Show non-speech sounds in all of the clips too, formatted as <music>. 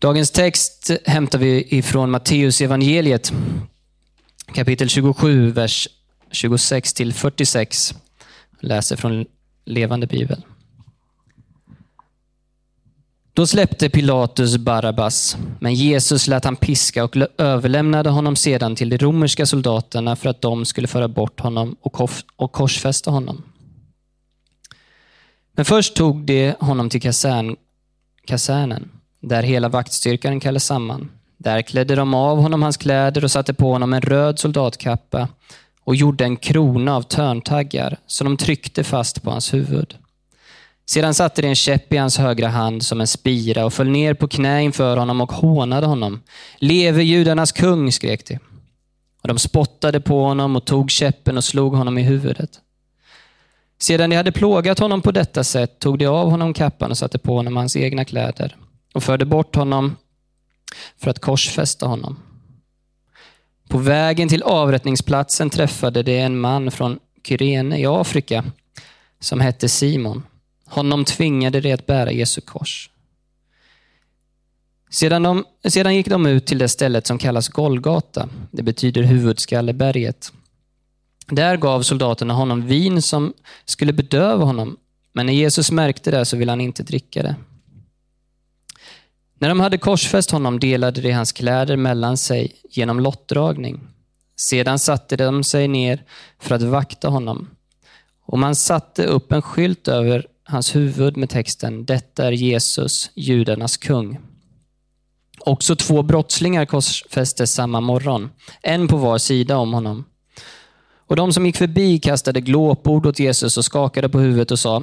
Dagens text hämtar vi ifrån Matteus evangeliet kapitel 27, vers 26 till 46. Jag läser från levande bibel. Då släppte Pilatus Barabbas, men Jesus lät han piska och överlämnade honom sedan till de romerska soldaterna för att de skulle föra bort honom och korsfästa honom. Men först tog de honom till kasern, kasernen, där hela vaktstyrkan kallades samman. Där klädde de av honom hans kläder och satte på honom en röd soldatkappa och gjorde en krona av törntaggar som de tryckte fast på hans huvud. Sedan satte de en käpp i hans högra hand som en spira och föll ner på knä inför honom och hånade honom. Leve judarnas kung, skrek de. Och de spottade på honom och tog käppen och slog honom i huvudet. Sedan de hade plågat honom på detta sätt tog de av honom kappan och satte på honom hans egna kläder och förde bort honom för att korsfästa honom. På vägen till avrättningsplatsen träffade de en man från Kyrene i Afrika som hette Simon. Honom tvingade de att bära Jesu kors. Sedan, de, sedan gick de ut till det stället som kallas Golgata. Det betyder huvudskalleberget. Där gav soldaterna honom vin som skulle bedöva honom, men när Jesus märkte det så ville han inte dricka det. När de hade korsfäst honom delade de hans kläder mellan sig genom lottdragning. Sedan satte de sig ner för att vakta honom. Och man satte upp en skylt över hans huvud med texten Detta är Jesus, judarnas kung. Också två brottslingar korsfästes samma morgon, en på var sida om honom. Och de som gick förbi kastade glåpord åt Jesus och skakade på huvudet och sa,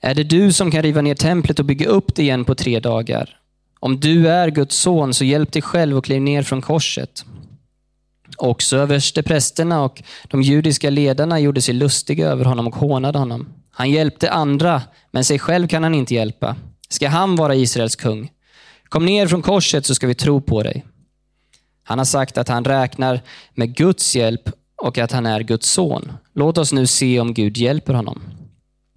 är det du som kan riva ner templet och bygga upp det igen på tre dagar? Om du är Guds son, så hjälp dig själv och kliv ner från korset. Också översteprästerna och de judiska ledarna gjorde sig lustiga över honom och hånade honom. Han hjälpte andra, men sig själv kan han inte hjälpa. Ska han vara Israels kung? Kom ner från korset så ska vi tro på dig. Han har sagt att han räknar med Guds hjälp och att han är Guds son. Låt oss nu se om Gud hjälper honom.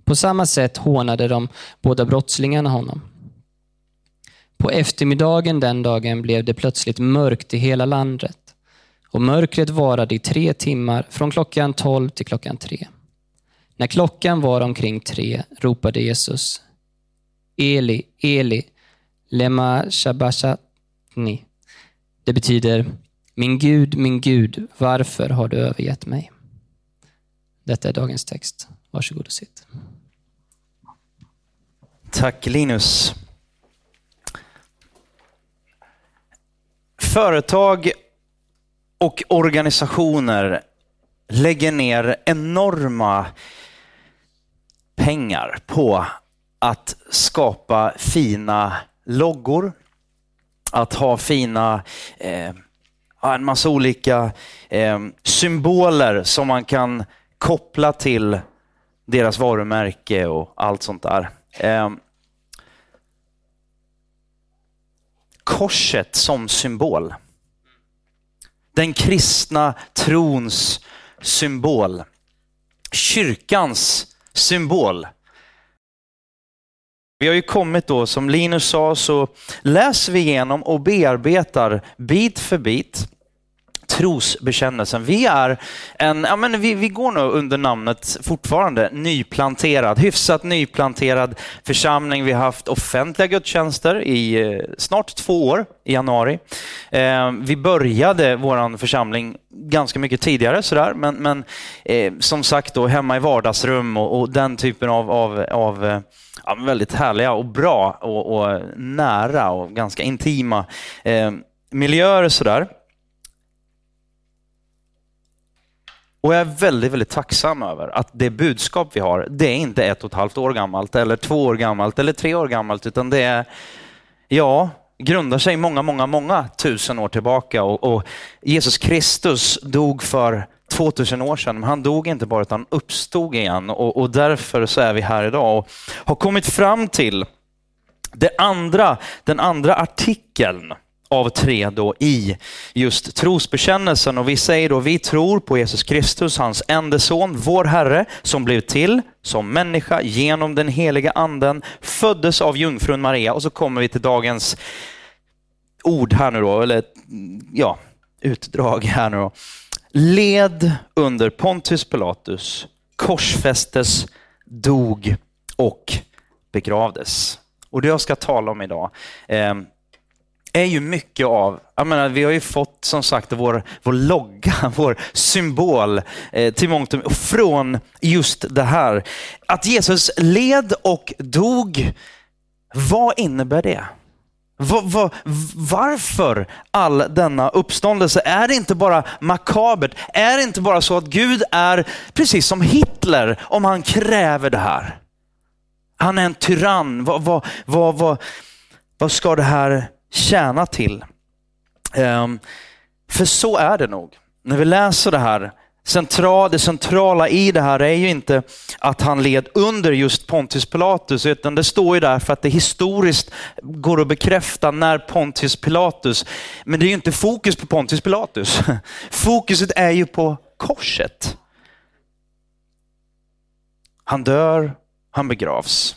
På samma sätt hånade de båda brottslingarna honom. På eftermiddagen den dagen blev det plötsligt mörkt i hela landet. Och mörkret varade i tre timmar, från klockan tolv till klockan tre. När klockan var omkring tre ropade Jesus, Eli, Eli, lema shabashatni. Det betyder, min Gud, min Gud, varför har du övergett mig? Detta är dagens text. Varsågod och sitt. Tack Linus. Företag och organisationer lägger ner enorma pengar på att skapa fina loggor, att ha fina eh, en massa olika eh, symboler som man kan koppla till deras varumärke och allt sånt där. Eh, korset som symbol. Den kristna trons symbol. Kyrkans symbol. Vi har ju kommit då, som Linus sa, så läser vi igenom och bearbetar bit för bit trosbekännelsen. Vi är en, ja men vi, vi går nog under namnet fortfarande nyplanterad, hyfsat nyplanterad församling. Vi har haft offentliga gudstjänster i eh, snart två år, i januari. Eh, vi började vår församling ganska mycket tidigare sådär, men, men eh, som sagt då hemma i vardagsrum och, och den typen av, av, av eh, ja, väldigt härliga och bra och, och nära och ganska intima eh, miljöer sådär. Och jag är väldigt, väldigt tacksam över att det budskap vi har, det är inte ett och ett halvt år gammalt eller två år gammalt eller tre år gammalt, utan det är, ja, grundar sig många, många, många tusen år tillbaka. Och, och Jesus Kristus dog för 2000 år sedan, men han dog inte bara utan uppstod igen. Och, och därför så är vi här idag och har kommit fram till det andra, den andra artikeln av tre då i just trosbekännelsen. Och vi säger då, vi tror på Jesus Kristus, hans enda son, vår Herre, som blev till som människa genom den heliga anden, föddes av jungfrun Maria och så kommer vi till dagens ord här nu då, eller ja, utdrag här nu då. Led under Pontius Pilatus, korsfästes, dog och begravdes. Och det jag ska tala om idag eh, är ju mycket av, jag menar, vi har ju fått som sagt vår, vår logga, <laughs> vår symbol eh, till mångt och från just det här. Att Jesus led och dog, vad innebär det? Var, var, varför all denna uppståndelse? Är det inte bara makabert? Är det inte bara så att Gud är precis som Hitler om han kräver det här? Han är en tyrann. Vad, vad, vad, vad, vad ska det här tjäna till? Ehm, för så är det nog. När vi läser det här central, det centrala i det här är ju inte att han led under just Pontius Pilatus, utan det står ju där för att det historiskt går att bekräfta när Pontius Pilatus, men det är ju inte fokus på Pontius Pilatus. <laughs> Fokuset är ju på korset. Han dör, han begravs.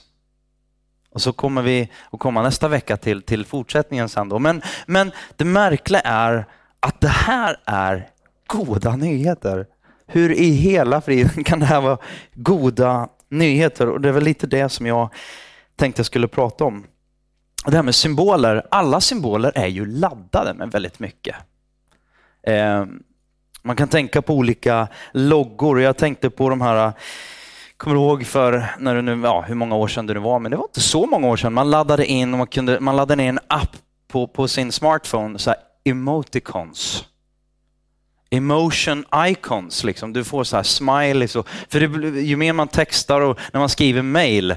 Och så kommer vi att komma nästa vecka till, till fortsättningen sen då. Men, men det märkliga är att det här är goda nyheter. Hur i hela friden kan det här vara goda nyheter? Och det är väl lite det som jag tänkte jag skulle prata om. Det här med symboler. Alla symboler är ju laddade med väldigt mycket. Eh, man kan tänka på olika loggor. Jag tänkte på de här kommer ihåg för när det nu, ja, hur många år sedan det nu var, men det var inte så många år sedan. Man laddade in man, kunde, man laddade ner en app på, på sin smartphone, så här, emoticons emotion icons. Liksom. Du får så här smileys. Och, för det, ju mer man textar och när man skriver mail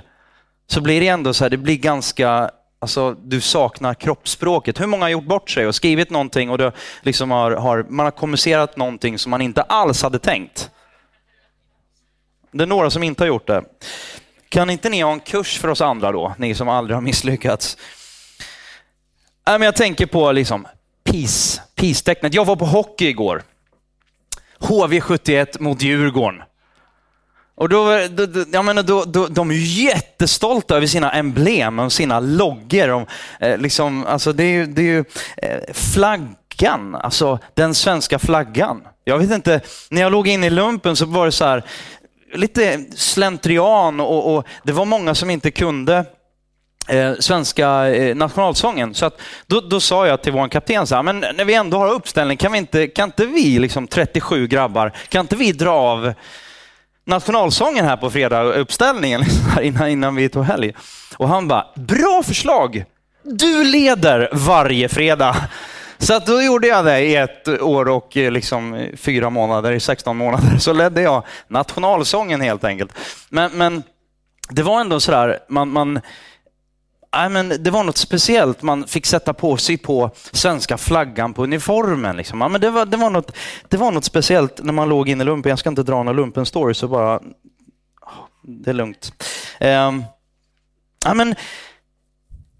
så blir det ändå så här, det blir ganska, alltså du saknar kroppsspråket. Hur många har gjort bort sig och skrivit någonting och det liksom har, har, man har kommunicerat någonting som man inte alls hade tänkt? Det är några som inte har gjort det. Kan inte ni ha en kurs för oss andra då, ni som aldrig har misslyckats? jag tänker på liksom peace, peace-tecknet. Jag var på hockey igår. HV71 mot Djurgården. Och då, då, jag menar, då, då, de är jättestolta över sina emblem och sina loggor. De, eh, liksom, alltså det är ju, det är ju eh, flaggan, alltså den svenska flaggan. Jag vet inte, när jag låg inne i lumpen så var det så här, lite slentrian och, och det var många som inte kunde eh, svenska eh, nationalsången. Så att, då, då sa jag till vår kapten, så här, men när vi ändå har uppställning, kan, vi inte, kan inte vi, liksom 37 grabbar, kan inte vi dra av nationalsången här på fredag, uppställningen, <laughs> liksom, innan, innan vi tog helg? Och han bara, bra förslag! Du leder varje fredag. Så att då gjorde jag det i ett år och eh, liksom fyra månader, i 16 månader, <laughs> så ledde jag nationalsången helt enkelt. Men, men det var ändå sådär, man, man Nej, men det var något speciellt. Man fick sätta på sig på svenska flaggan på uniformen. Liksom. Ja, men det, var, det, var något, det var något speciellt när man låg inne i lumpen. Jag ska inte dra någon lumpen-story, så bara... Det är lugnt. Um, ja, men,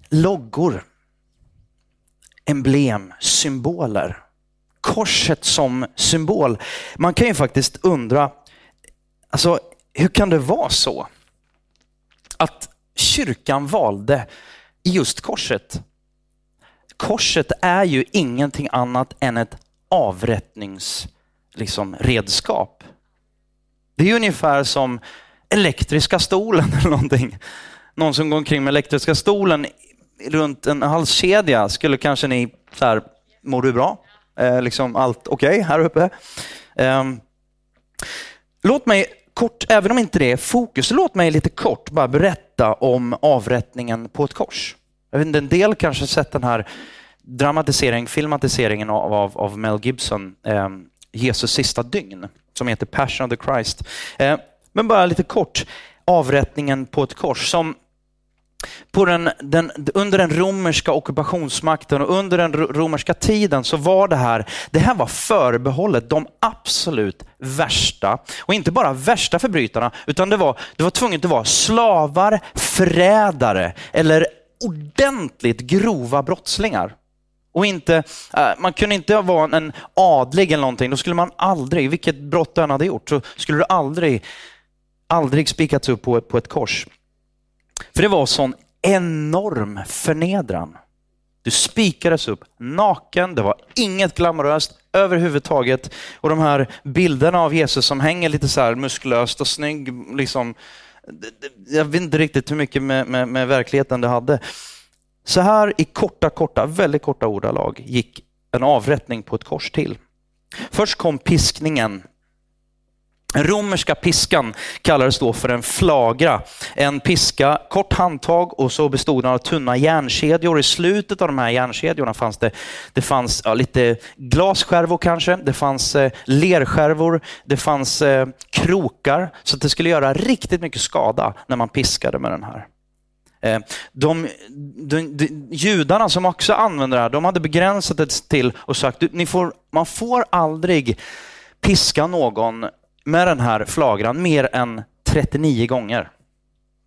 loggor, emblem, symboler. Korset som symbol. Man kan ju faktiskt undra, alltså, hur kan det vara så? Att kyrkan valde just korset. Korset är ju ingenting annat än ett avrättningsredskap. Liksom, det är ungefär som elektriska stolen <laughs> eller någonting. Någon som går omkring med elektriska stolen runt en halskedja skulle kanske ni, så här, mår du bra? Eh, liksom allt okej okay här uppe? Eh, låt mig kort, även om inte det är fokus, låt mig lite kort bara berätta om avrättningen på ett kors. Jag vet inte, en del kanske sett den här dramatiseringen, filmatiseringen av, av, av Mel Gibson, eh, Jesus sista dygn, som heter Passion of the Christ. Eh, men bara lite kort, avrättningen på ett kors som på den, den, under den romerska ockupationsmakten och under den romerska tiden så var det här, det här var förbehållet de absolut värsta, och inte bara värsta förbrytarna, utan det var, det var tvunget att vara slavar, förrädare eller ordentligt grova brottslingar. Och inte, eh, man kunde inte vara en adlig eller någonting, då skulle man aldrig, vilket brott du än hade gjort, så skulle du aldrig aldrig spikats upp på, på ett kors. För det var sån enorm förnedran. Du spikades upp naken, det var inget glamoröst överhuvudtaget. Och de här bilderna av Jesus som hänger lite så här muskulöst och snygg, liksom, jag vet inte riktigt hur mycket med, med, med verkligheten det hade. Så här i korta, korta, väldigt korta ordalag gick en avrättning på ett kors till. Först kom piskningen romerska piskan kallades då för en flagra. En piska, kort handtag och så bestod den av tunna järnkedjor. I slutet av de här järnkedjorna fanns det, det fanns ja, lite glasskärvor kanske, det fanns eh, lerskärvor, det fanns eh, krokar. Så att det skulle göra riktigt mycket skada när man piskade med den här. Eh, de, de, de, judarna som också använde det här, de hade begränsat det till och sagt, ni får, man får aldrig piska någon med den här flagran mer än 39 gånger.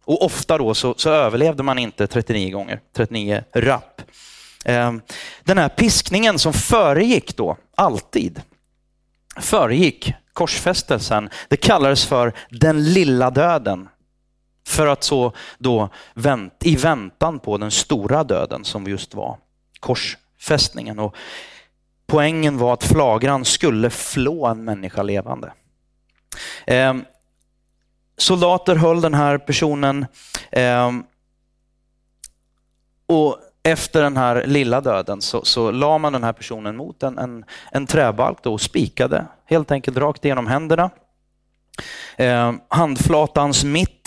Och ofta då så, så överlevde man inte 39 gånger, 39 rapp. Ehm, den här piskningen som föregick då, alltid, föregick korsfästelsen, det kallades för den lilla döden. För att så då vänt, i väntan på den stora döden som just var korsfästningen. Och poängen var att flagran skulle flå en människa levande. Eh, soldater höll den här personen eh, och efter den här lilla döden så, så la man den här personen mot en, en, en träbalk då och spikade helt enkelt rakt igenom händerna. Eh, handflatans mitt.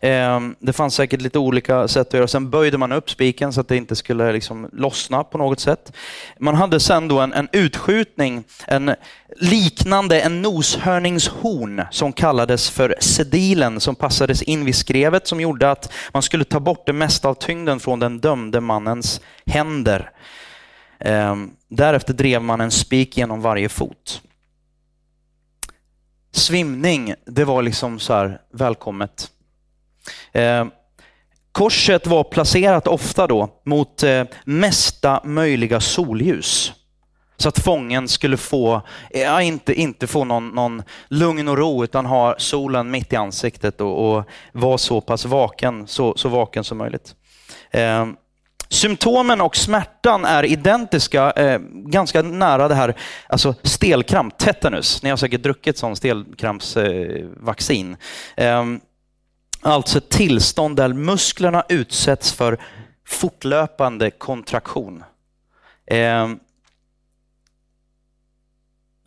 Ehm, det fanns säkert lite olika sätt att göra. Sen böjde man upp spiken så att det inte skulle liksom lossna på något sätt. Man hade sen då en, en utskjutning, en liknande en noshörningshorn som kallades för sedilen som passades in vid skrevet som gjorde att man skulle ta bort det mesta av tyngden från den dömde mannens händer. Ehm, därefter drev man en spik genom varje fot svimning, det var liksom så här välkommet. Eh, korset var placerat ofta då mot eh, mesta möjliga solljus. Så att fången skulle få, eh, ja, inte, inte få någon, någon lugn och ro utan ha solen mitt i ansiktet och, och vara så pass vaken, så, så vaken som möjligt. Eh, Symptomen och smärtan är identiska, eh, ganska nära det här, alltså stelkramp, tetanus. Ni har säkert druckit sån stelkrampsvaccin. Eh, alltså ett tillstånd där musklerna utsätts för fortlöpande kontraktion. Eh,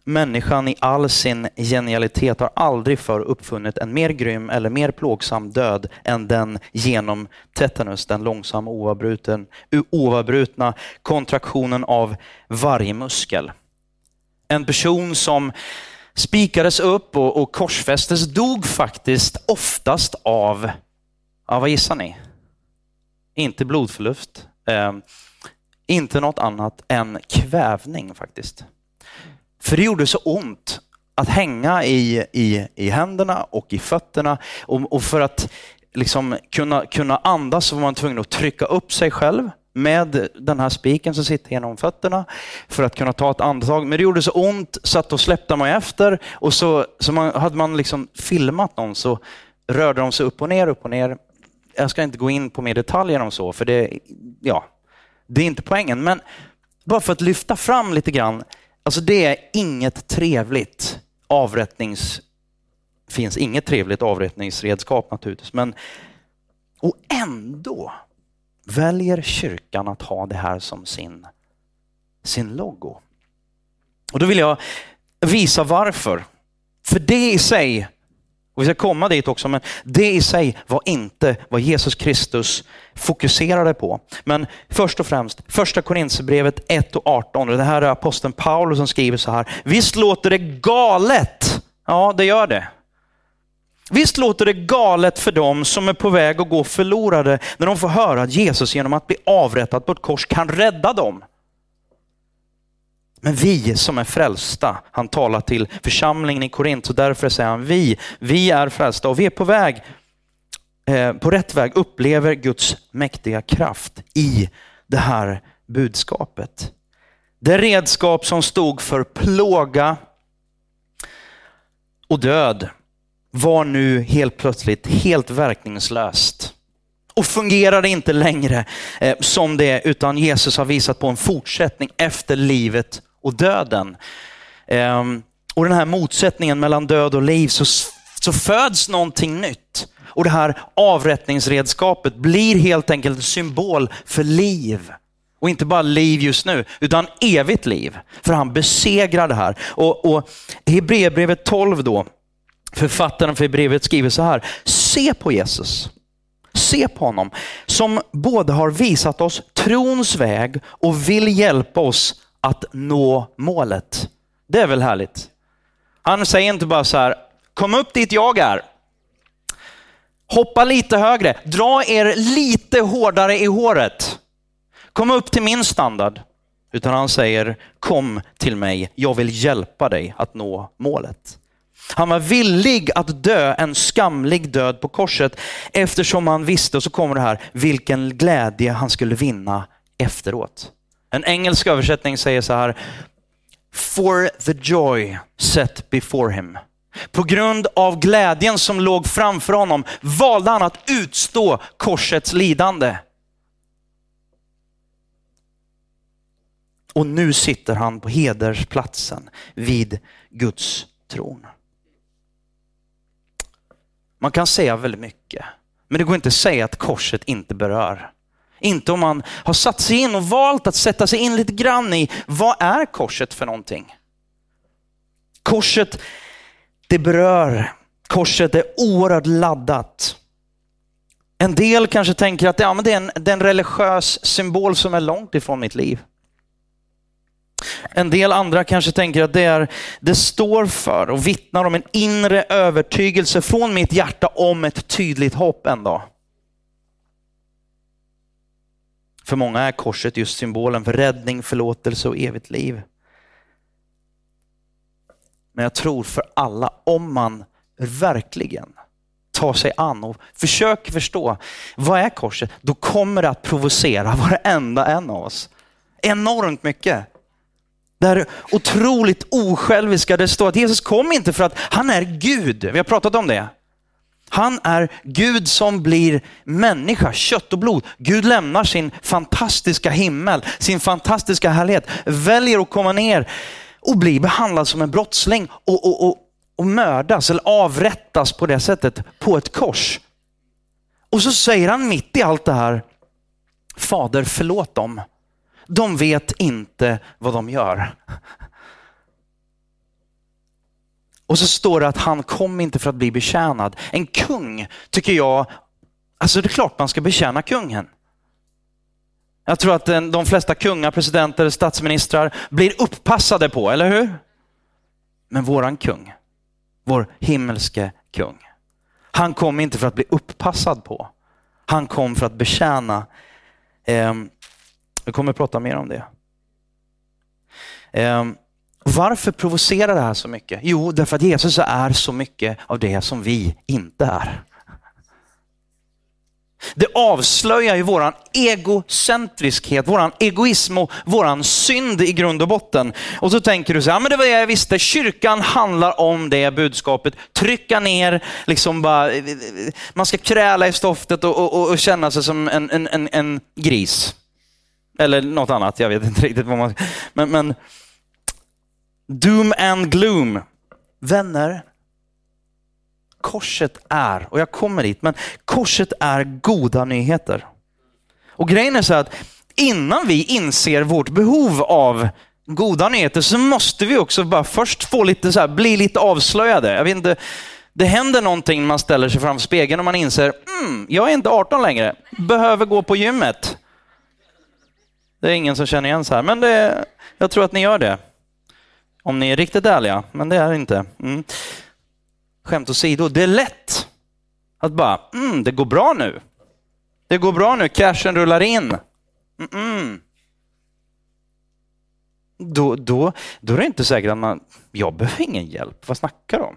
Människan i all sin genialitet har aldrig förr uppfunnit en mer grym eller mer plågsam död än den genom tetanus, den långsamma oavbrutna kontraktionen av varje muskel. En person som spikades upp och, och korsfästes dog faktiskt oftast av, ja, vad gissar ni? Inte blodförlust, eh, inte något annat än kvävning faktiskt. För det gjorde så ont att hänga i, i, i händerna och i fötterna. Och, och för att liksom kunna, kunna andas så var man tvungen att trycka upp sig själv med den här spiken som sitter genom fötterna för att kunna ta ett andetag. Men det gjorde så ont så att då släppte man efter och så, så man, hade man liksom filmat någon så rörde de sig upp och ner, upp och ner. Jag ska inte gå in på mer detaljer om så, för det, ja, det är inte poängen. Men bara för att lyfta fram lite grann Alltså det är inget trevligt avrättnings... finns inget trevligt avrättningsredskap naturligtvis, men och ändå väljer kyrkan att ha det här som sin, sin logo. Och då vill jag visa varför. För det i sig och vi ska komma dit också, men det i sig var inte vad Jesus Kristus fokuserade på. Men först och främst, första Korinthierbrevet 1 och 18. Det här är aposteln Paulus som skriver så här. Visst låter det galet? Ja, det gör det. Visst låter det galet för dem som är på väg att gå förlorade när de får höra att Jesus genom att bli avrättad på ett kors kan rädda dem. Men vi som är frälsta, han talar till församlingen i Korint, så därför säger han vi, vi är frälsta och vi är på väg, eh, på rätt väg, upplever Guds mäktiga kraft i det här budskapet. Det redskap som stod för plåga och död var nu helt plötsligt helt verkningslöst och fungerade inte längre eh, som det, utan Jesus har visat på en fortsättning efter livet och döden. Eh, och den här motsättningen mellan död och liv, så, så föds någonting nytt. Och det här avrättningsredskapet blir helt enkelt en symbol för liv. Och inte bara liv just nu, utan evigt liv. För han besegrar det här. Och, och Hebreerbrevet 12 då, författaren för brevet skriver så här. Se på Jesus. Se på honom som både har visat oss trons väg och vill hjälpa oss att nå målet. Det är väl härligt? Han säger inte bara så här, kom upp dit jag är. Hoppa lite högre, dra er lite hårdare i håret. Kom upp till min standard. Utan han säger, kom till mig, jag vill hjälpa dig att nå målet. Han var villig att dö en skamlig död på korset eftersom han visste, och så kommer det här, vilken glädje han skulle vinna efteråt. En engelsk översättning säger så här, for the joy set before him. På grund av glädjen som låg framför honom valde han att utstå korsets lidande. Och nu sitter han på hedersplatsen vid Guds tron. Man kan säga väldigt mycket, men det går inte att säga att korset inte berör. Inte om man har satt sig in och valt att sätta sig in lite grann i vad är korset för någonting? Korset, det berör. Korset är oerhört laddat. En del kanske tänker att ja, men det, är en, det är en religiös symbol som är långt ifrån mitt liv. En del andra kanske tänker att det, är, det står för och vittnar om en inre övertygelse från mitt hjärta om ett tydligt hopp en dag. För många är korset just symbolen för räddning, förlåtelse och evigt liv. Men jag tror för alla, om man verkligen tar sig an och försöker förstå vad är korset, då kommer det att provocera varenda en av oss. Enormt mycket. Det här otroligt osjälviska, det står att Jesus kom inte för att han är Gud. Vi har pratat om det. Han är Gud som blir människa, kött och blod. Gud lämnar sin fantastiska himmel, sin fantastiska härlighet, väljer att komma ner och bli behandlad som en brottsling och, och, och, och mördas eller avrättas på det sättet på ett kors. Och så säger han mitt i allt det här, Fader förlåt dem. De vet inte vad de gör. Och så står det att han kom inte för att bli betjänad. En kung tycker jag, alltså det är klart man ska betjäna kungen. Jag tror att de flesta kungar, presidenter, statsministrar blir upppassade på, eller hur? Men våran kung, vår himmelske kung, han kom inte för att bli upppassad på. Han kom för att betjäna. Ehm, vi kommer att prata mer om det. Um, varför provocerar det här så mycket? Jo, därför att Jesus är så mycket av det som vi inte är. Det avslöjar ju våran egocentriskhet, våran egoism och våran synd i grund och botten. Och så tänker du så här, men det var det jag visste, kyrkan handlar om det budskapet. Trycka ner, liksom bara, man ska kräla i stoftet och, och, och känna sig som en, en, en, en, gris. Eller något annat, jag vet inte riktigt vad man... Men, men doom and gloom. Vänner, korset är, och jag kommer dit, men korset är goda nyheter. Och grejen är så att innan vi inser vårt behov av goda nyheter så måste vi också bara först få lite så här, bli lite avslöjade. Jag vet inte, det händer någonting när man ställer sig framför spegeln och man inser, mm, jag är inte 18 längre, behöver gå på gymmet. Det är ingen som känner igen så här, men det, jag tror att ni gör det. Om ni är riktigt ärliga, men det är inte. Mm skämt åsido, det är lätt att bara, mm, det går bra nu. Det går bra nu, cashen rullar in. Mm -mm. Då, då, då är det inte säkert att man, jag behöver ingen hjälp, vad snackar du om?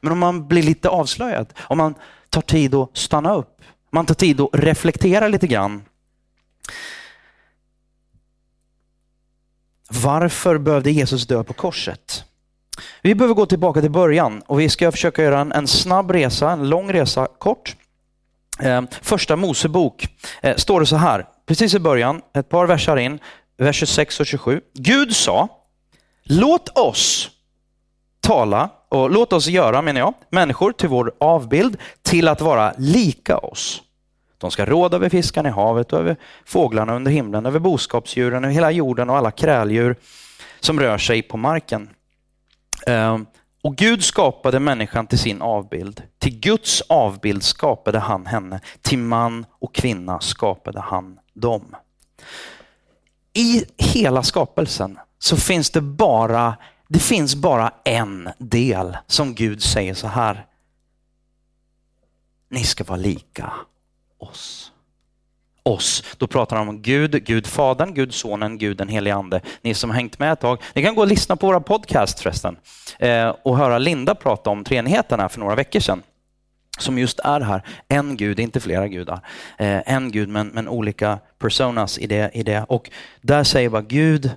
Men om man blir lite avslöjad, om man tar tid att stanna upp, man tar tid att reflektera lite grann. Varför behövde Jesus dö på korset? Vi behöver gå tillbaka till början och vi ska försöka göra en, en snabb resa, en lång resa kort. Eh, första Mosebok eh, står det så här, precis i början, ett par versar in, vers 26 och 27. Gud sa, låt oss tala och låt oss göra, menar jag, människor till vår avbild till att vara lika oss. De ska råda över fiskarna i havet och över fåglarna under himlen, över boskapsdjuren, över hela jorden och alla kräldjur som rör sig på marken. Ehm, och Gud skapade människan till sin avbild. Till Guds avbild skapade han henne. Till man och kvinna skapade han dem. I hela skapelsen så finns det bara, det finns bara en del som Gud säger så här. Ni ska vara lika oss. Oss. Då pratar han om Gud, Gud Fadern, Gud Sonen, Gud den helige Ande. Ni som hängt med ett tag, ni kan gå och lyssna på våra podcast förresten eh, och höra Linda prata om treenigheten här för några veckor sedan. Som just är här, en Gud, inte flera gudar. Eh, en Gud men, men olika personas i det, i det. Och där säger bara Gud,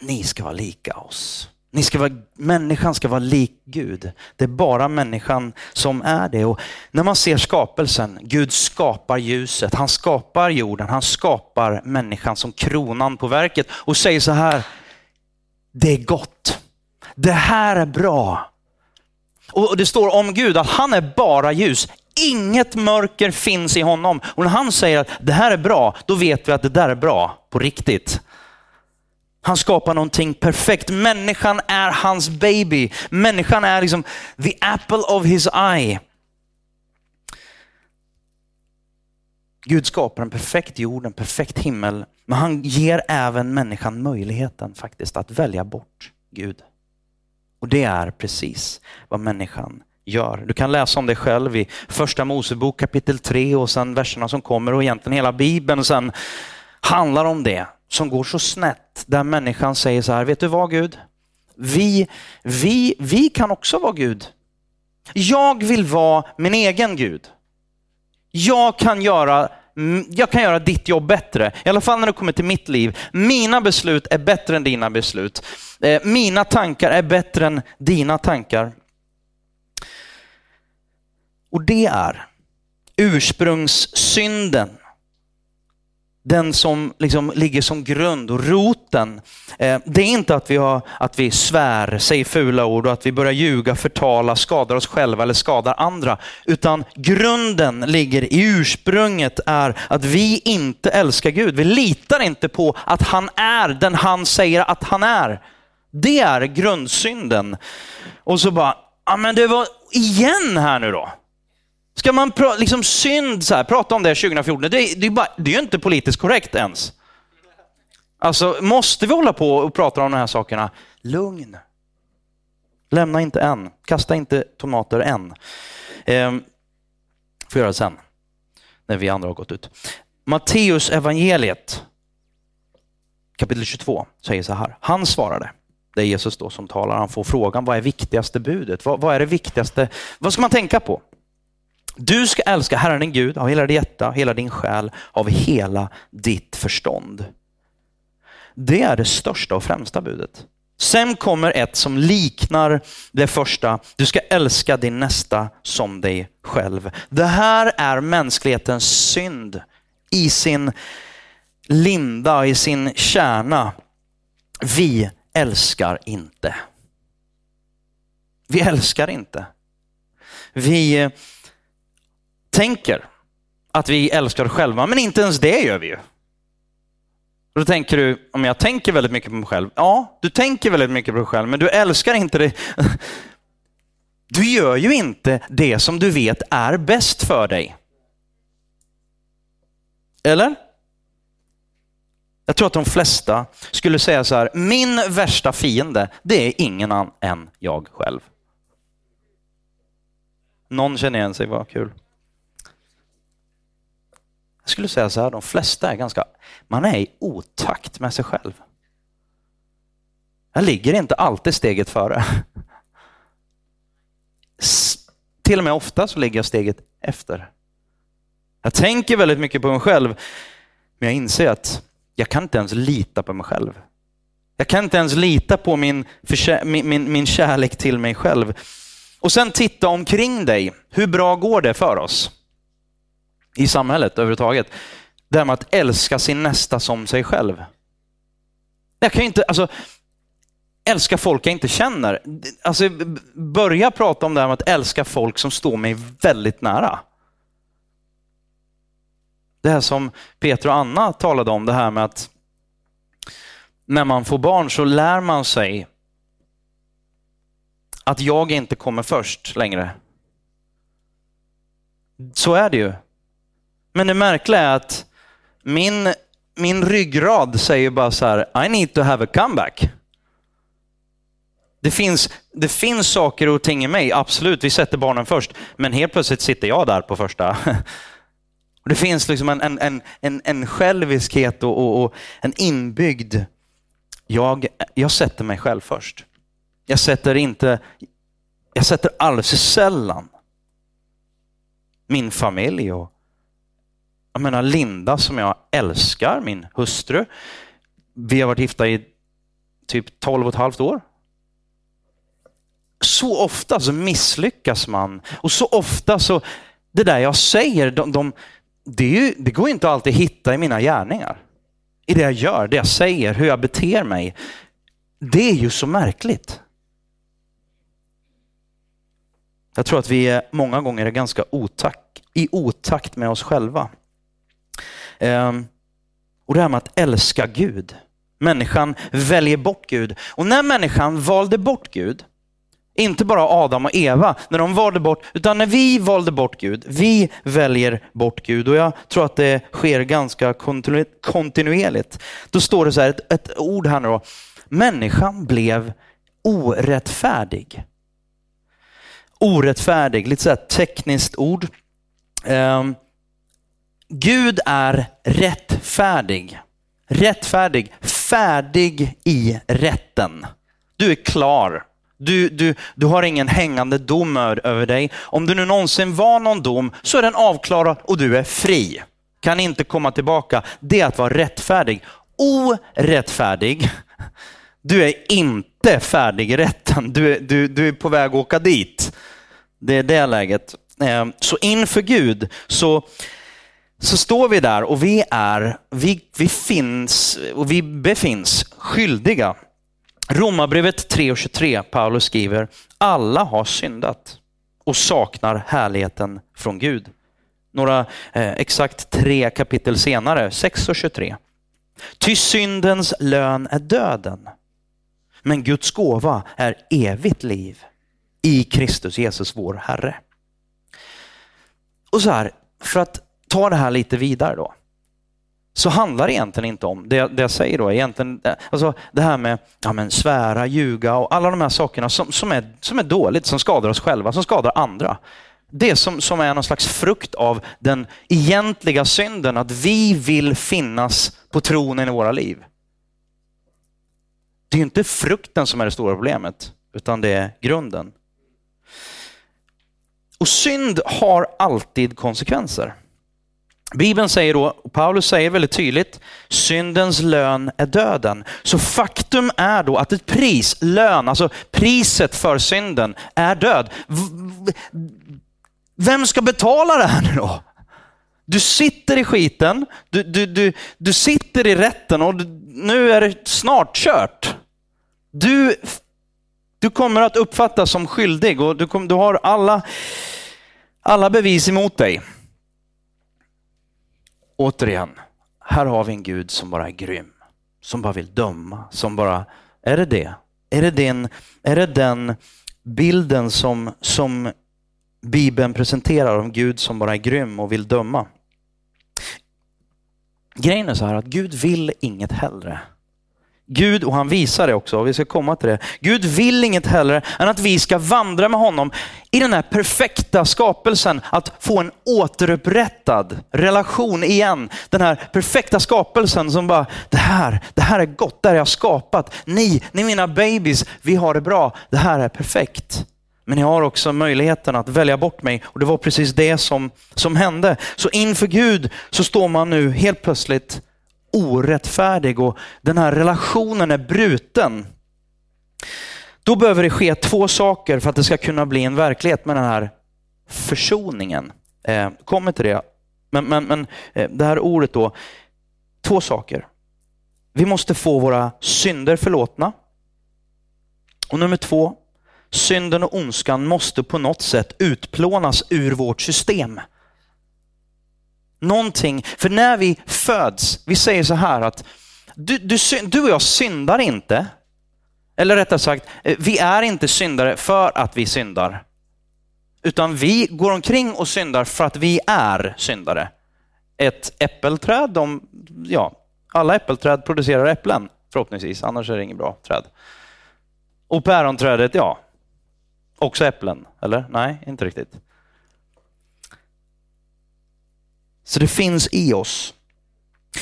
ni ska vara lika oss. Ni ska vara, människan ska vara lik Gud. Det är bara människan som är det. Och när man ser skapelsen, Gud skapar ljuset, han skapar jorden, han skapar människan som kronan på verket och säger så här, det är gott. Det här är bra. Och det står om Gud att han är bara ljus. Inget mörker finns i honom. Och när han säger att det här är bra, då vet vi att det där är bra på riktigt. Han skapar någonting perfekt. Människan är hans baby. Människan är liksom the apple of his eye. Gud skapar en perfekt jord, en perfekt himmel, men han ger även människan möjligheten faktiskt att välja bort Gud. Och det är precis vad människan gör. Du kan läsa om det själv i första Mosebok kapitel 3 och sen verserna som kommer och egentligen hela bibeln sen handlar om det som går så snett där människan säger så här, vet du vad Gud? Vi, vi, vi kan också vara Gud. Jag vill vara min egen Gud. Jag kan göra jag kan göra ditt jobb bättre. I alla fall när det kommer till mitt liv. Mina beslut är bättre än dina beslut. Eh, mina tankar är bättre än dina tankar. Och det är ursprungssynden den som liksom ligger som grund och roten. Eh, det är inte att vi, har, att vi svär, säger fula ord och att vi börjar ljuga, förtala, skadar oss själva eller skadar andra. Utan grunden ligger i ursprunget är att vi inte älskar Gud. Vi litar inte på att han är den han säger att han är. Det är grundsynden. Och så bara, ja men det var igen här nu då. Ska man pra, liksom synd, så här, prata om det 2014, det, det, är bara, det är ju inte politiskt korrekt ens. Alltså, måste vi hålla på och prata om de här sakerna? Lugn. Lämna inte än. Kasta inte tomater än. Eh, får göra det sen, när vi andra har gått ut. Matteus evangeliet kapitel 22 säger så här. Han svarade, det är Jesus då som talar, han får frågan, vad är viktigaste budet? Vad, vad är det viktigaste? Vad ska man tänka på? Du ska älska Herren din Gud av hela ditt hjärta, hela din själ, av hela ditt förstånd. Det är det största och främsta budet. Sen kommer ett som liknar det första. Du ska älska din nästa som dig själv. Det här är mänsklighetens synd i sin linda, i sin kärna. Vi älskar inte. Vi älskar inte. Vi tänker att vi älskar oss själva, men inte ens det gör vi ju. då tänker du, om jag tänker väldigt mycket på mig själv. Ja, du tänker väldigt mycket på dig själv, men du älskar inte dig. <laughs> Du gör ju inte det som du vet är bäst för dig. Eller? Jag tror att de flesta skulle säga så här, min värsta fiende, det är ingen annan än jag själv. Någon känner igen sig, vad kul. Jag skulle säga så här, de flesta är ganska, man är i otakt med sig själv. Jag ligger inte alltid steget före. Till och med ofta så ligger jag steget efter. Jag tänker väldigt mycket på mig själv, men jag inser att jag kan inte ens lita på mig själv. Jag kan inte ens lita på min, min, min, min kärlek till mig själv. Och sen titta omkring dig. Hur bra går det för oss? I samhället överhuvudtaget. Det här med att älska sin nästa som sig själv. Jag kan inte, alltså, älska folk jag inte känner. Alltså, börja prata om det här med att älska folk som står mig väldigt nära. Det här som Peter och Anna talade om, det här med att när man får barn så lär man sig att jag inte kommer först längre. Så är det ju. Men det märkliga är att min, min ryggrad säger bara så här, I need to have a comeback. Det finns, det finns saker och ting i mig, absolut, vi sätter barnen först. Men helt plötsligt sitter jag där på första. <laughs> Det finns liksom en, en, en, en själviskhet och, och, och en inbyggd, jag, jag sätter mig själv först. Jag sätter inte, jag sätter alldeles sällan min familj och jag menar Linda som jag älskar, min hustru. Vi har varit gifta i typ 12 och ett halvt år. Så ofta så misslyckas man och så ofta så, det där jag säger, de, de det, ju, det går inte alltid att hitta i mina gärningar. I det jag gör, det jag säger, hur jag beter mig. Det är ju så märkligt. Jag tror att vi många gånger är ganska otakt, i otakt med oss själva. Ehm, och det här med att älska Gud. Människan väljer bort Gud. Och när människan valde bort Gud, inte bara Adam och Eva, när de valde bort, utan när vi valde bort Gud. Vi väljer bort Gud och jag tror att det sker ganska kontinuerligt. Då står det så här, ett, ett ord här nu då. Människan blev orättfärdig. Orättfärdig, lite så här tekniskt ord. Um, Gud är rättfärdig. Rättfärdig, färdig i rätten. Du är klar. Du, du, du har ingen hängande dom över dig. Om det nu någonsin var någon dom så är den avklarad och du är fri. Kan inte komma tillbaka. Det är att vara rättfärdig. Orättfärdig, du är inte färdig i rätten. Du är, du, du är på väg att åka dit. Det är det läget. Eh, så inför Gud så, så står vi där och vi är, vi, vi finns och vi befinns skyldiga Romarbrevet 3.23, Paulus skriver, alla har syndat och saknar härligheten från Gud. Några eh, exakt tre kapitel senare, 6.23. Ty syndens lön är döden, men Guds gåva är evigt liv i Kristus Jesus vår Herre. Och så här, för att ta det här lite vidare då så handlar det egentligen inte om, det, det jag säger då, egentligen, alltså det här med ja, men svära, ljuga och alla de här sakerna som, som, är, som är dåligt, som skadar oss själva, som skadar andra. Det som, som är någon slags frukt av den egentliga synden, att vi vill finnas på tronen i våra liv. Det är inte frukten som är det stora problemet, utan det är grunden. Och synd har alltid konsekvenser. Bibeln säger då, och Paulus säger väldigt tydligt, syndens lön är döden. Så faktum är då att ett pris, lön, alltså priset för synden är död. Vem ska betala det här nu då? Du sitter i skiten, du, du, du, du sitter i rätten och nu är det snart kört. Du, du kommer att uppfattas som skyldig och du, kom, du har alla, alla bevis emot dig återigen, här har vi en Gud som bara är grym. Som bara vill döma. Som bara, är det det? Är det den, är det den bilden som, som Bibeln presenterar om Gud som bara är grym och vill döma? Grejen är så här att Gud vill inget hellre Gud, och han visar det också, vi ska komma till det. Gud vill inget hellre än att vi ska vandra med honom i den här perfekta skapelsen, att få en återupprättad relation igen. Den här perfekta skapelsen som bara, det här, det här är gott, det här är jag skapat. Ni, ni mina babies, vi har det bra, det här är perfekt. Men jag har också möjligheten att välja bort mig och det var precis det som, som hände. Så inför Gud så står man nu helt plötsligt orättfärdig och den här relationen är bruten. Då behöver det ske två saker för att det ska kunna bli en verklighet med den här försoningen. Eh, kommer till det. Men, men, men eh, det här ordet då, två saker. Vi måste få våra synder förlåtna. Och nummer två, synden och ondskan måste på något sätt utplånas ur vårt system. Någonting, för när vi föds, vi säger så här att du, du, du och jag syndar inte. Eller rättare sagt, eh, vi är inte syndare för att vi syndar. Utan vi går omkring och syndar för att vi är syndare. Ett äppelträd, de, ja, alla äppelträd producerar äpplen förhoppningsvis, annars är det inget bra träd. Och päronträdet, ja, också äpplen, eller? Nej, inte riktigt. Så det finns i oss.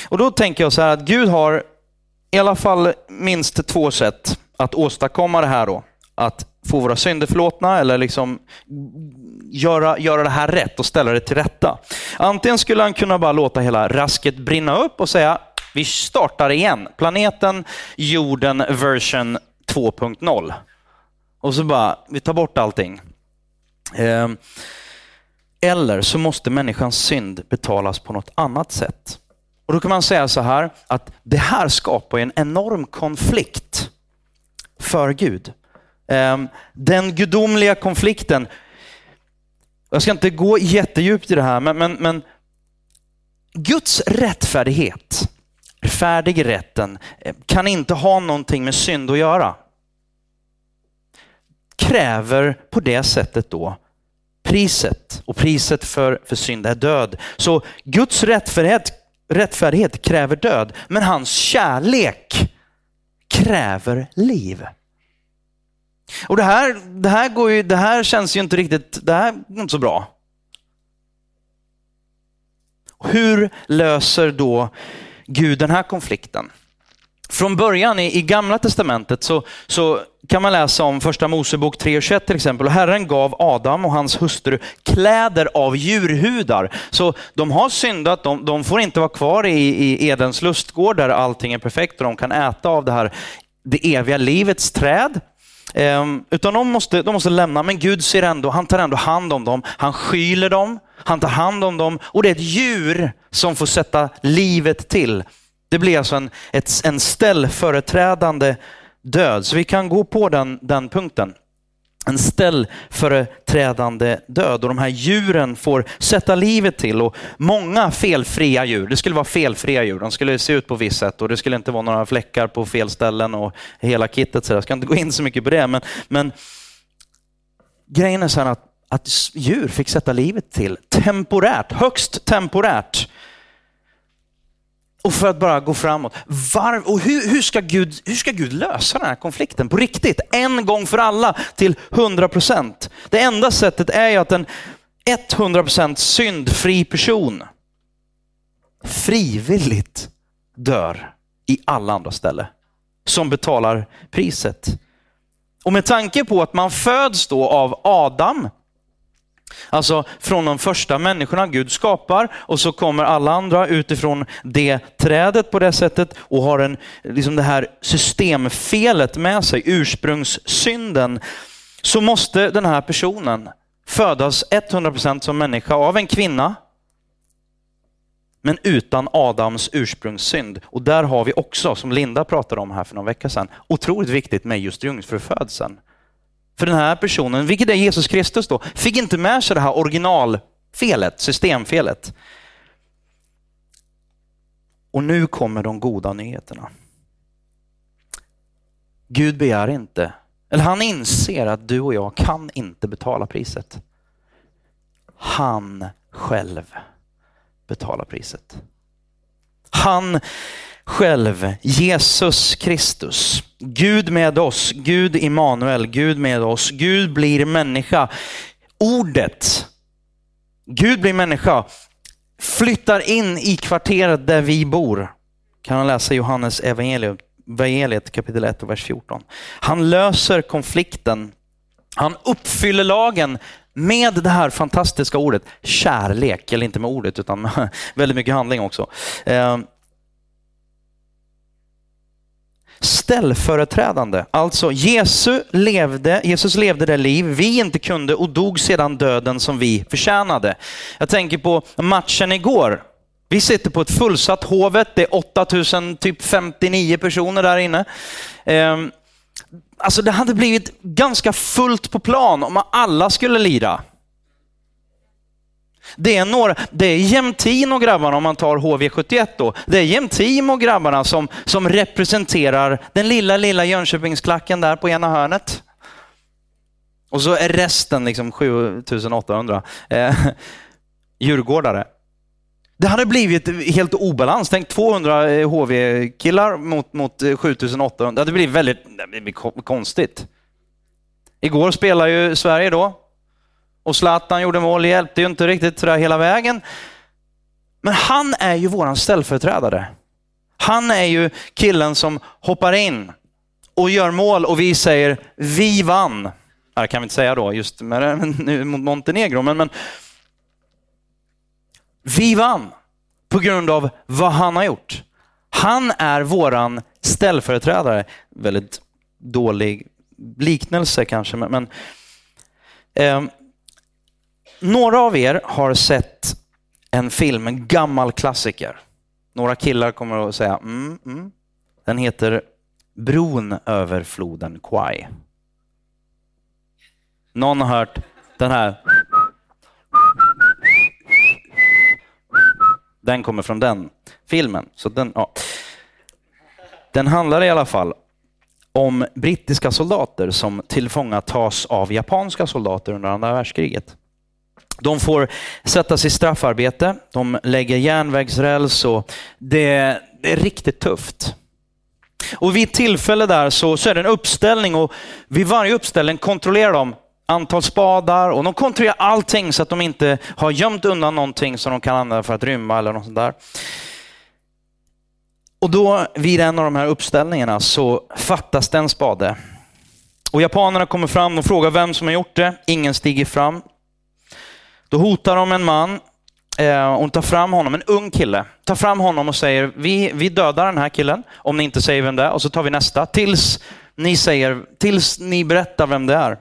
Och då tänker jag så här att Gud har i alla fall minst två sätt att åstadkomma det här då. Att få våra synder förlåtna eller liksom göra, göra det här rätt och ställa det till rätta. Antingen skulle han kunna bara låta hela rasket brinna upp och säga vi startar igen. Planeten, jorden, version 2.0. Och så bara, vi tar bort allting. Ehm, eller så måste människans synd betalas på något annat sätt. Och Då kan man säga så här, att det här skapar en enorm konflikt för Gud. Ehm, den gudomliga konflikten, jag ska inte gå jättedjupt i det här, men, men, men Guds rättfärdighet, färdig rätten, eh, kan inte ha någonting med synd att göra. Kräver på det sättet då priset och priset för, för synd är död. Så Guds rättfärdighet, rättfärdighet kräver död, men hans kärlek kräver liv. Och det här, det här, går ju, det här känns ju inte riktigt, det här är inte så bra. Hur löser då Gud den här konflikten? Från början i, i Gamla Testamentet så, så kan man läsa om första Mosebok 3.21 till exempel. Och Herren gav Adam och hans hustru kläder av djurhudar. Så de har syndat, de, de får inte vara kvar i, i Edens lustgård där allting är perfekt och de kan äta av det här det eviga livets träd. Um, utan de måste, de måste lämna, men Gud ser ändå, han tar ändå hand om dem. Han skyler dem, han tar hand om dem och det är ett djur som får sätta livet till. Det blir alltså en, ett, en ställföreträdande död. Så vi kan gå på den, den punkten. En ställföreträdande död och de här djuren får sätta livet till och många felfria djur, det skulle vara felfria djur, de skulle se ut på visst sätt och det skulle inte vara några fläckar på fel ställen och hela kittet. Så jag ska inte gå in så mycket på det, men, men grejen är så här att, att djur fick sätta livet till temporärt, högst temporärt. Och för att bara gå framåt. Var, och hur, hur, ska Gud, hur ska Gud lösa den här konflikten på riktigt? En gång för alla till 100 procent. Det enda sättet är ju att en 100 procent syndfri person frivilligt dör i alla andra ställen. Som betalar priset. Och med tanke på att man föds då av Adam, Alltså från de första människorna Gud skapar och så kommer alla andra utifrån det trädet på det sättet och har en, liksom det här systemfelet med sig, ursprungssynden. Så måste den här personen födas 100% som människa av en kvinna men utan Adams ursprungssynd. Och där har vi också, som Linda pratade om här för någon vecka sedan, otroligt viktigt med just jungfrufödseln. För den här personen, vilket är Jesus Kristus då, fick inte med sig det här originalfelet, systemfelet. Och nu kommer de goda nyheterna. Gud begär inte, eller han inser att du och jag kan inte betala priset. Han själv betalar priset. Han själv, Jesus Kristus. Gud med oss, Gud Immanuel, Gud med oss. Gud blir människa. Ordet, Gud blir människa, flyttar in i kvarteret där vi bor. Kan man läsa Johannes evangelium, evangeliet kapitel 1 och vers 14. Han löser konflikten. Han uppfyller lagen med det här fantastiska ordet kärlek, eller inte med ordet utan <laughs> med väldigt mycket handling också. Eh, ställföreträdande. Alltså Jesus levde, Jesus levde det liv vi inte kunde och dog sedan döden som vi förtjänade. Jag tänker på matchen igår. Vi sitter på ett fullsatt Hovet. Det är 8059 typ personer där inne. Ehm, alltså det hade blivit ganska fullt på plan om alla skulle lira. Det är, några, det är Jämtin och grabbarna, om man tar HV71 då, det är Jämtin och grabbarna som, som representerar den lilla, lilla Jönköpingsklacken där på ena hörnet. Och så är resten liksom 7800 eh, <laughs> djurgårdare. Det hade blivit helt obalans. Tänk 200 eh, HV-killar mot, mot eh, 7800. Det hade blivit väldigt det blivit konstigt. Igår spelade ju Sverige då. Och Zlatan gjorde mål, det hjälpte ju inte riktigt sådär hela vägen. Men han är ju våran ställföreträdare. Han är ju killen som hoppar in och gör mål och vi säger vi vann. Det kan vi inte säga då just med, mot Montenegro, men, men vi vann på grund av vad han har gjort. Han är våran ställföreträdare. Väldigt dålig liknelse kanske, men, men eh, några av er har sett en film, en gammal klassiker. Några killar kommer att säga mm, mm. Den heter Bron över floden Kwai. Någon har hört den här Den kommer från den filmen. Så den, ja. den handlar i alla fall om brittiska soldater som tillfångatas av japanska soldater under andra världskriget. De får sättas i straffarbete, de lägger järnvägsräls och det, det är riktigt tufft. Och vid ett tillfälle där så, så är det en uppställning och vid varje uppställning kontrollerar de antal spadar och de kontrollerar allting så att de inte har gömt undan någonting som de kan använda för att rymma eller något sånt där. Och då vid en av de här uppställningarna så fattas det en spade. Och japanerna kommer fram och frågar vem som har gjort det. Ingen stiger fram. Då hotar de en man eh, och tar fram honom, en ung kille. Tar fram honom och säger, vi, vi dödar den här killen om ni inte säger vem det är och så tar vi nästa. Tills ni, säger, tills ni berättar vem det är.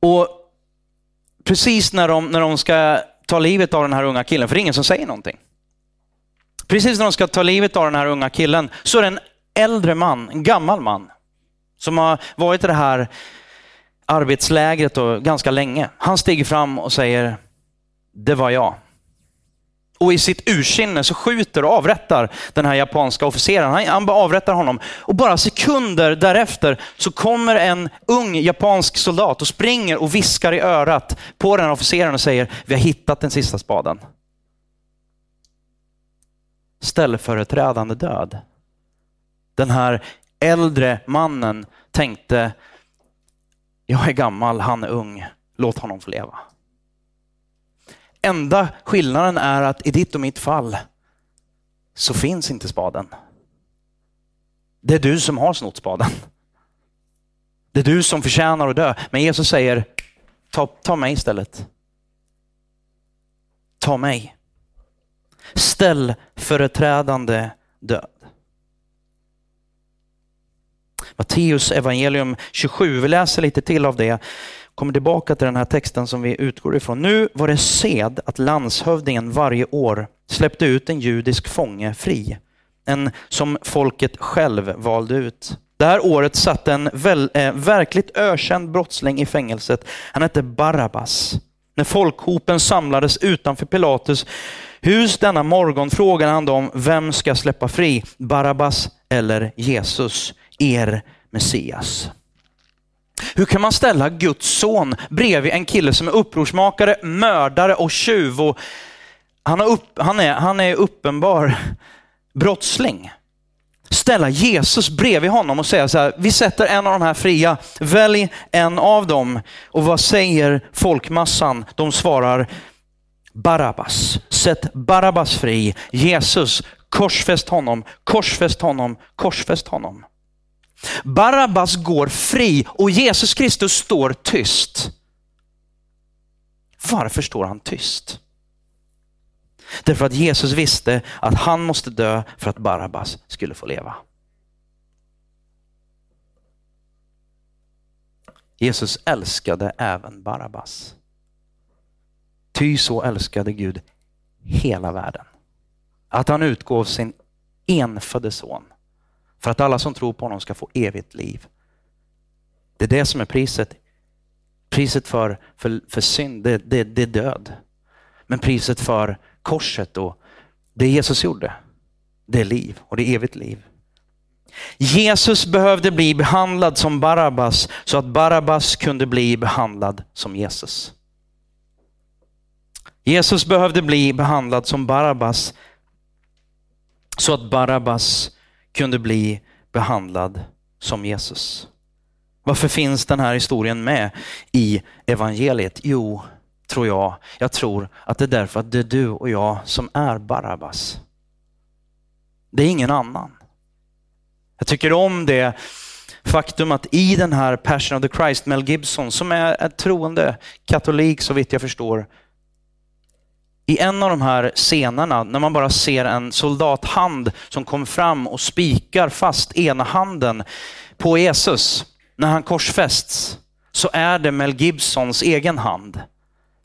Och precis när de, när de ska ta livet av den här unga killen, för det är ingen som säger någonting. Precis när de ska ta livet av den här unga killen så är det en äldre man, en gammal man, som har varit i det här arbetslägret då, ganska länge. Han stiger fram och säger, det var jag. Och i sitt ursinne så skjuter och avrättar den här japanska officeren. Han, han avrättar honom. Och bara sekunder därefter så kommer en ung japansk soldat och springer och viskar i örat på den här officeren och säger, vi har hittat den sista spaden. Ställföreträdande död. Den här äldre mannen tänkte, jag är gammal, han är ung, låt honom få leva. Enda skillnaden är att i ditt och mitt fall så finns inte spaden. Det är du som har snott spaden. Det är du som förtjänar att dö. Men Jesus säger, ta, ta mig istället. Ta mig. Ställ företrädande död. Matteus evangelium 27, vi läser lite till av det kommer tillbaka till den här texten som vi utgår ifrån. Nu var det sed att landshövdingen varje år släppte ut en judisk fånge fri. En som folket själv valde ut. Det här året satt en väl, eh, verkligt ökänd brottsling i fängelset. Han hette Barabbas. När folkhopen samlades utanför Pilatus hus denna morgon frågade han dem, vem ska släppa fri? Barabbas eller Jesus, er Messias? Hur kan man ställa Guds son bredvid en kille som är upprorsmakare, mördare och tjuv? Och han, upp, han, är, han är uppenbar brottsling. Ställa Jesus bredvid honom och säga så här, vi sätter en av de här fria, välj en av dem. Och vad säger folkmassan? De svarar Barabbas. Sätt Barabbas fri. Jesus, korsfäst honom, korsfäst honom, korsfäst honom. Barabbas går fri och Jesus Kristus står tyst. Varför står han tyst? Därför att Jesus visste att han måste dö för att Barabbas skulle få leva. Jesus älskade även Barabbas. Ty så älskade Gud hela världen. Att han utgav sin enfödde son för att alla som tror på honom ska få evigt liv. Det är det som är priset. Priset för, för, för synd, det, det, det är död. Men priset för korset och det Jesus gjorde, det är liv och det är evigt liv. Jesus behövde bli behandlad som Barabbas så att Barabbas kunde bli behandlad som Jesus. Jesus behövde bli behandlad som Barabbas så att Barabbas kunde bli behandlad som Jesus. Varför finns den här historien med i evangeliet? Jo, tror jag, jag tror att det är därför att det är du och jag som är Barabbas. Det är ingen annan. Jag tycker om det faktum att i den här Passion of the Christ, Mel Gibson, som är troende katolik så vitt jag förstår, i en av de här scenerna, när man bara ser en soldathand som kommer fram och spikar fast ena handen på Jesus när han korsfästs, så är det Mel Gibsons egen hand.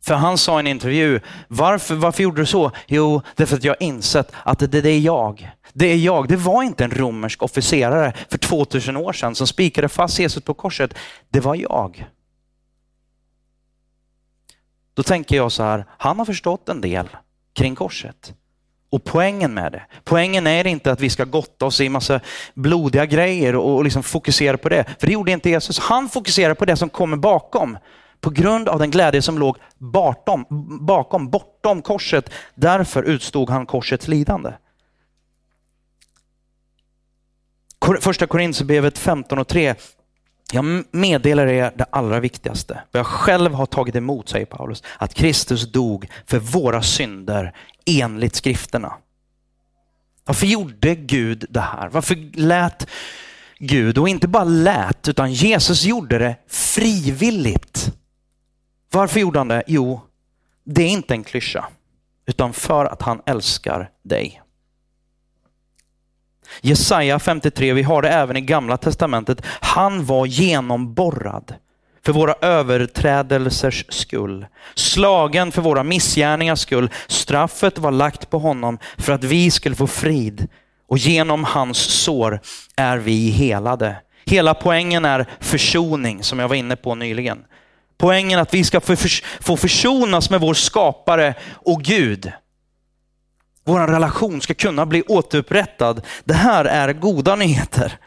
För han sa i en intervju, varför, varför gjorde du så? Jo, därför att jag insett att det, det är jag. Det är jag. Det var inte en romersk officerare för 2000 år sedan som spikade fast Jesus på korset. Det var jag. Då tänker jag så här, han har förstått en del kring korset. Och poängen med det, poängen är inte att vi ska gotta oss i massa blodiga grejer och liksom fokusera på det. För det gjorde inte Jesus. Han fokuserar på det som kommer bakom. På grund av den glädje som låg bortom, bakom bortom korset. Därför utstod han korsets lidande. Första Korinthierbrevet 15 och 3 jag meddelar er det allra viktigaste, vad jag själv har tagit emot, säger Paulus, att Kristus dog för våra synder enligt skrifterna. Varför gjorde Gud det här? Varför lät Gud, och inte bara lät, utan Jesus gjorde det frivilligt. Varför gjorde han det? Jo, det är inte en klyscha, utan för att han älskar dig. Jesaja 53, vi har det även i gamla testamentet. Han var genomborrad för våra överträdelsers skull. Slagen för våra missgärningars skull. Straffet var lagt på honom för att vi skulle få frid. Och genom hans sår är vi helade. Hela poängen är försoning, som jag var inne på nyligen. Poängen att vi ska få försonas med vår skapare och Gud vår relation ska kunna bli återupprättad. Det här är goda nyheter.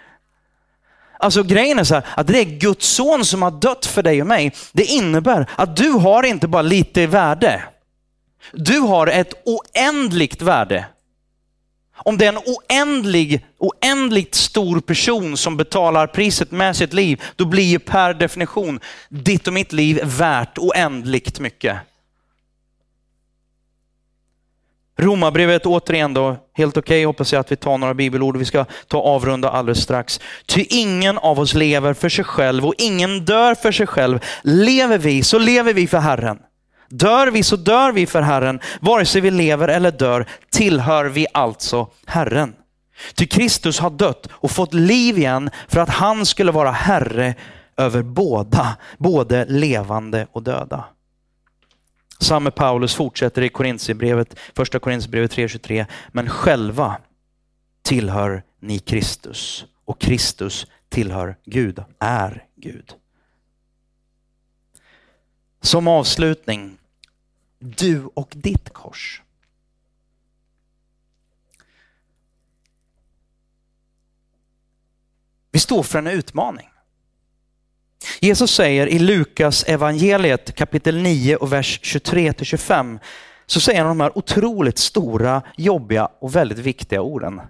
Alltså grejen är så här, att det är Guds son som har dött för dig och mig. Det innebär att du har inte bara lite värde. Du har ett oändligt värde. Om det är en oändlig, oändligt stor person som betalar priset med sitt liv, då blir ju per definition ditt och mitt liv värt oändligt mycket. Romarbrevet återigen då, helt okej okay, hoppas jag att vi tar några bibelord. Vi ska ta avrunda alldeles strax. Ty ingen av oss lever för sig själv och ingen dör för sig själv. Lever vi så lever vi för Herren. Dör vi så dör vi för Herren. Vare sig vi lever eller dör tillhör vi alltså Herren. Ty Kristus har dött och fått liv igen för att han skulle vara Herre över båda, både levande och döda. Samme Paulus fortsätter i Korintierbrevet, första Korintierbrevet 3.23. Men själva tillhör ni Kristus och Kristus tillhör Gud, är Gud. Som avslutning, du och ditt kors. Vi står för en utmaning. Jesus säger i Lukas evangeliet kapitel 9 och vers 23-25, så säger han de här otroligt stora, jobbiga och väldigt viktiga orden.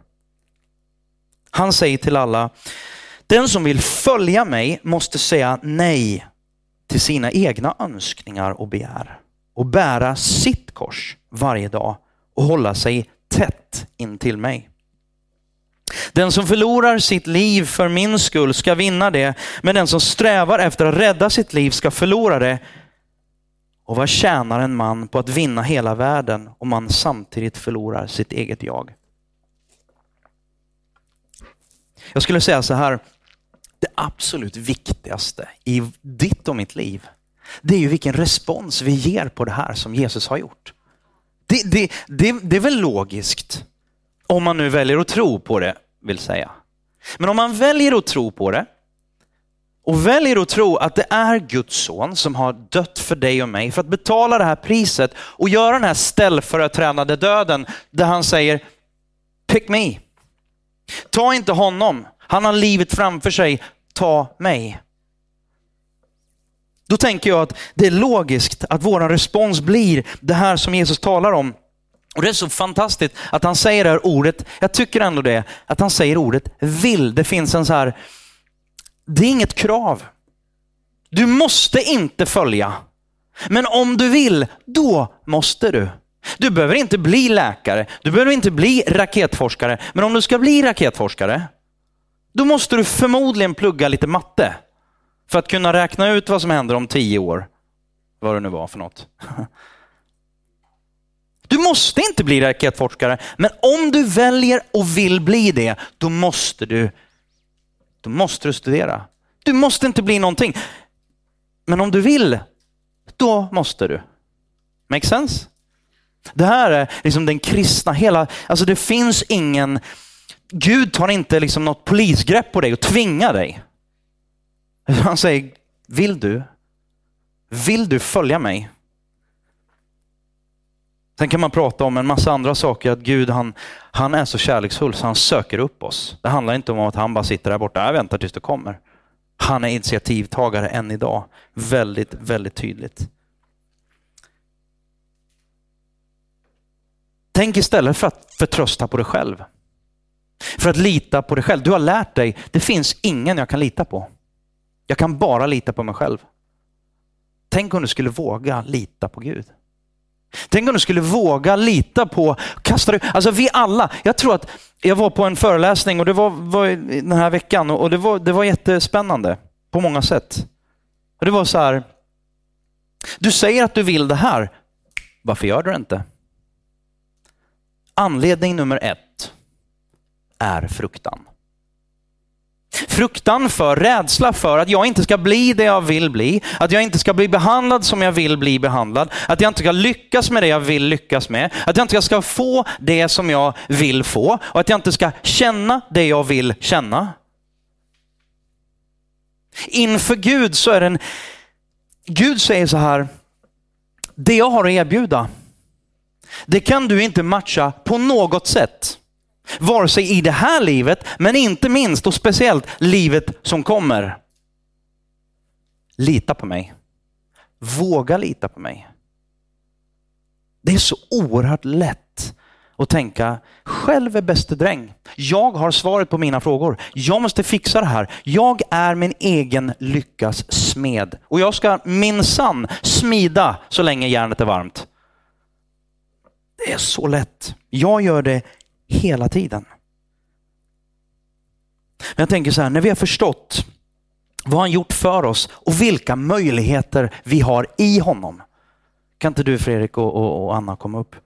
Han säger till alla, den som vill följa mig måste säga nej till sina egna önskningar och begär och bära sitt kors varje dag och hålla sig tätt in till mig. Den som förlorar sitt liv för min skull ska vinna det, men den som strävar efter att rädda sitt liv ska förlora det. Och vad tjänar en man på att vinna hela världen om man samtidigt förlorar sitt eget jag? Jag skulle säga så här, det absolut viktigaste i ditt och mitt liv, det är ju vilken respons vi ger på det här som Jesus har gjort. Det, det, det, det är väl logiskt, om man nu väljer att tro på det, vill säga. Men om man väljer att tro på det, och väljer att tro att det är Guds son som har dött för dig och mig för att betala det här priset och göra den här ställföreträdande döden där han säger, pick me. Ta inte honom, han har livet framför sig, ta mig. Då tänker jag att det är logiskt att vår respons blir det här som Jesus talar om. Och Det är så fantastiskt att han säger det här ordet, jag tycker ändå det, att han säger ordet vill. Det finns en så här, det är inget krav. Du måste inte följa. Men om du vill, då måste du. Du behöver inte bli läkare, du behöver inte bli raketforskare. Men om du ska bli raketforskare, då måste du förmodligen plugga lite matte. För att kunna räkna ut vad som händer om tio år. Vad det nu var för något. <laughs> Du måste inte bli raketforskare, men om du väljer och vill bli det, då måste du, då måste du studera. Du måste inte bli någonting. Men om du vill, då måste du. Make sense? Det här är liksom den kristna, hela, alltså det finns ingen, Gud tar inte liksom något polisgrepp på dig och tvingar dig. Han säger, vill du? Vill du följa mig? Sen kan man prata om en massa andra saker, att Gud han, han är så kärleksfull så han söker upp oss. Det handlar inte om att han bara sitter där borta, jag väntar tills du kommer. Han är initiativtagare än idag. Väldigt, väldigt tydligt. Tänk istället för att förtrösta på dig själv. För att lita på dig själv. Du har lärt dig, det finns ingen jag kan lita på. Jag kan bara lita på mig själv. Tänk om du skulle våga lita på Gud. Tänk om du skulle våga lita på, kasta dig, alltså vi alla, jag tror att jag var på en föreläsning och det var, var den här veckan och det var, det var jättespännande på många sätt. Och det var så här, du säger att du vill det här, varför gör du det inte? Anledning nummer ett är fruktan. Fruktan för, rädsla för att jag inte ska bli det jag vill bli, att jag inte ska bli behandlad som jag vill bli behandlad, att jag inte ska lyckas med det jag vill lyckas med, att jag inte ska få det som jag vill få och att jag inte ska känna det jag vill känna. Inför Gud så är den, Gud säger så här, det jag har att erbjuda, det kan du inte matcha på något sätt. Vare sig i det här livet, men inte minst och speciellt livet som kommer. Lita på mig. Våga lita på mig. Det är så oerhört lätt att tänka, själv är bäste dräng. Jag har svaret på mina frågor. Jag måste fixa det här. Jag är min egen lyckas smed. Och jag ska minsann smida så länge järnet är varmt. Det är så lätt. Jag gör det hela tiden. Men jag tänker så här, när vi har förstått vad han gjort för oss och vilka möjligheter vi har i honom. Kan inte du Fredrik och, och, och Anna komma upp?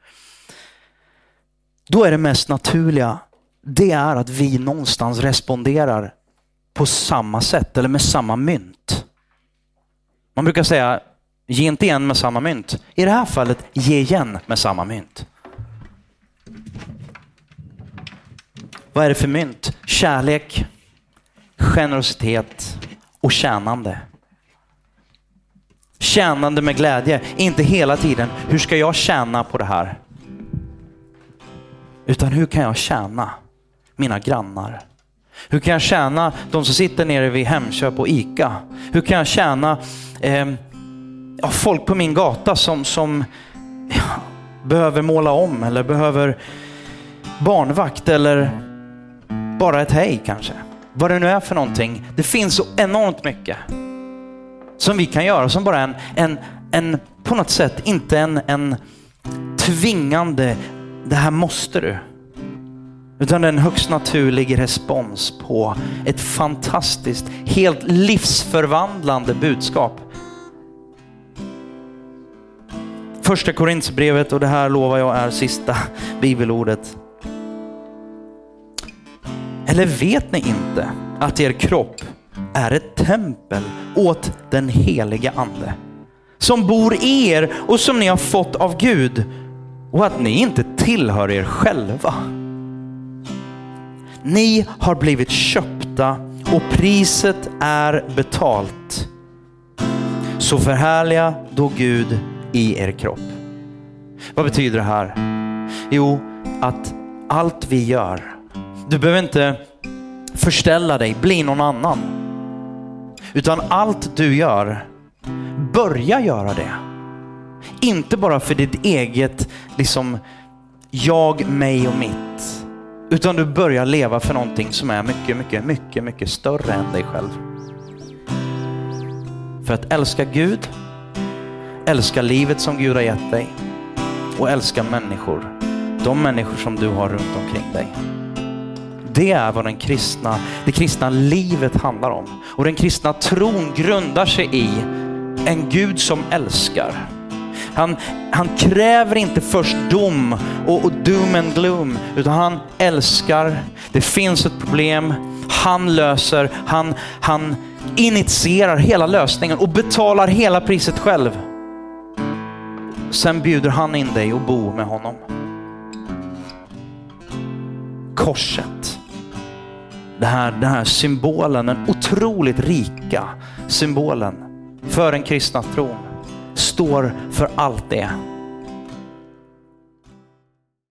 Då är det mest naturliga, det är att vi någonstans responderar på samma sätt eller med samma mynt. Man brukar säga, ge inte igen med samma mynt. I det här fallet, ge igen med samma mynt. Vad är det för mynt? Kärlek, generositet och tjänande. Tjänande med glädje, inte hela tiden. Hur ska jag tjäna på det här? Utan hur kan jag tjäna mina grannar? Hur kan jag tjäna de som sitter nere vid Hemköp och ICA? Hur kan jag tjäna eh, folk på min gata som, som ja, behöver måla om eller behöver barnvakt eller Mm. bara ett hej kanske. Vad det nu är för någonting. Det finns så enormt mycket som vi kan göra som bara en, en, en på något sätt, inte en, en tvingande, det här måste du. Utan det är en högst naturlig respons på ett fantastiskt, helt livsförvandlande budskap. Första Korintsbrevet och det här lovar jag är sista bibelordet. Eller vet ni inte att er kropp är ett tempel åt den heliga ande som bor i er och som ni har fått av Gud och att ni inte tillhör er själva. Ni har blivit köpta och priset är betalt. Så förhärliga då Gud i er kropp. Vad betyder det här? Jo, att allt vi gör, du behöver inte förställa dig, bli någon annan. Utan allt du gör, börja göra det. Inte bara för ditt eget, liksom jag, mig och mitt. Utan du börjar leva för någonting som är mycket, mycket, mycket, mycket större än dig själv. För att älska Gud, älska livet som Gud har gett dig och älska människor. De människor som du har runt omkring dig. Det är vad den kristna, det kristna livet handlar om. Och den kristna tron grundar sig i en Gud som älskar. Han, han kräver inte först dom och, och doom and gloom, utan han älskar. Det finns ett problem, han löser, han, han initierar hela lösningen och betalar hela priset själv. Sen bjuder han in dig och bo med honom. Korset. Det här, den här symbolen, den otroligt rika symbolen för en kristna tron står för allt det.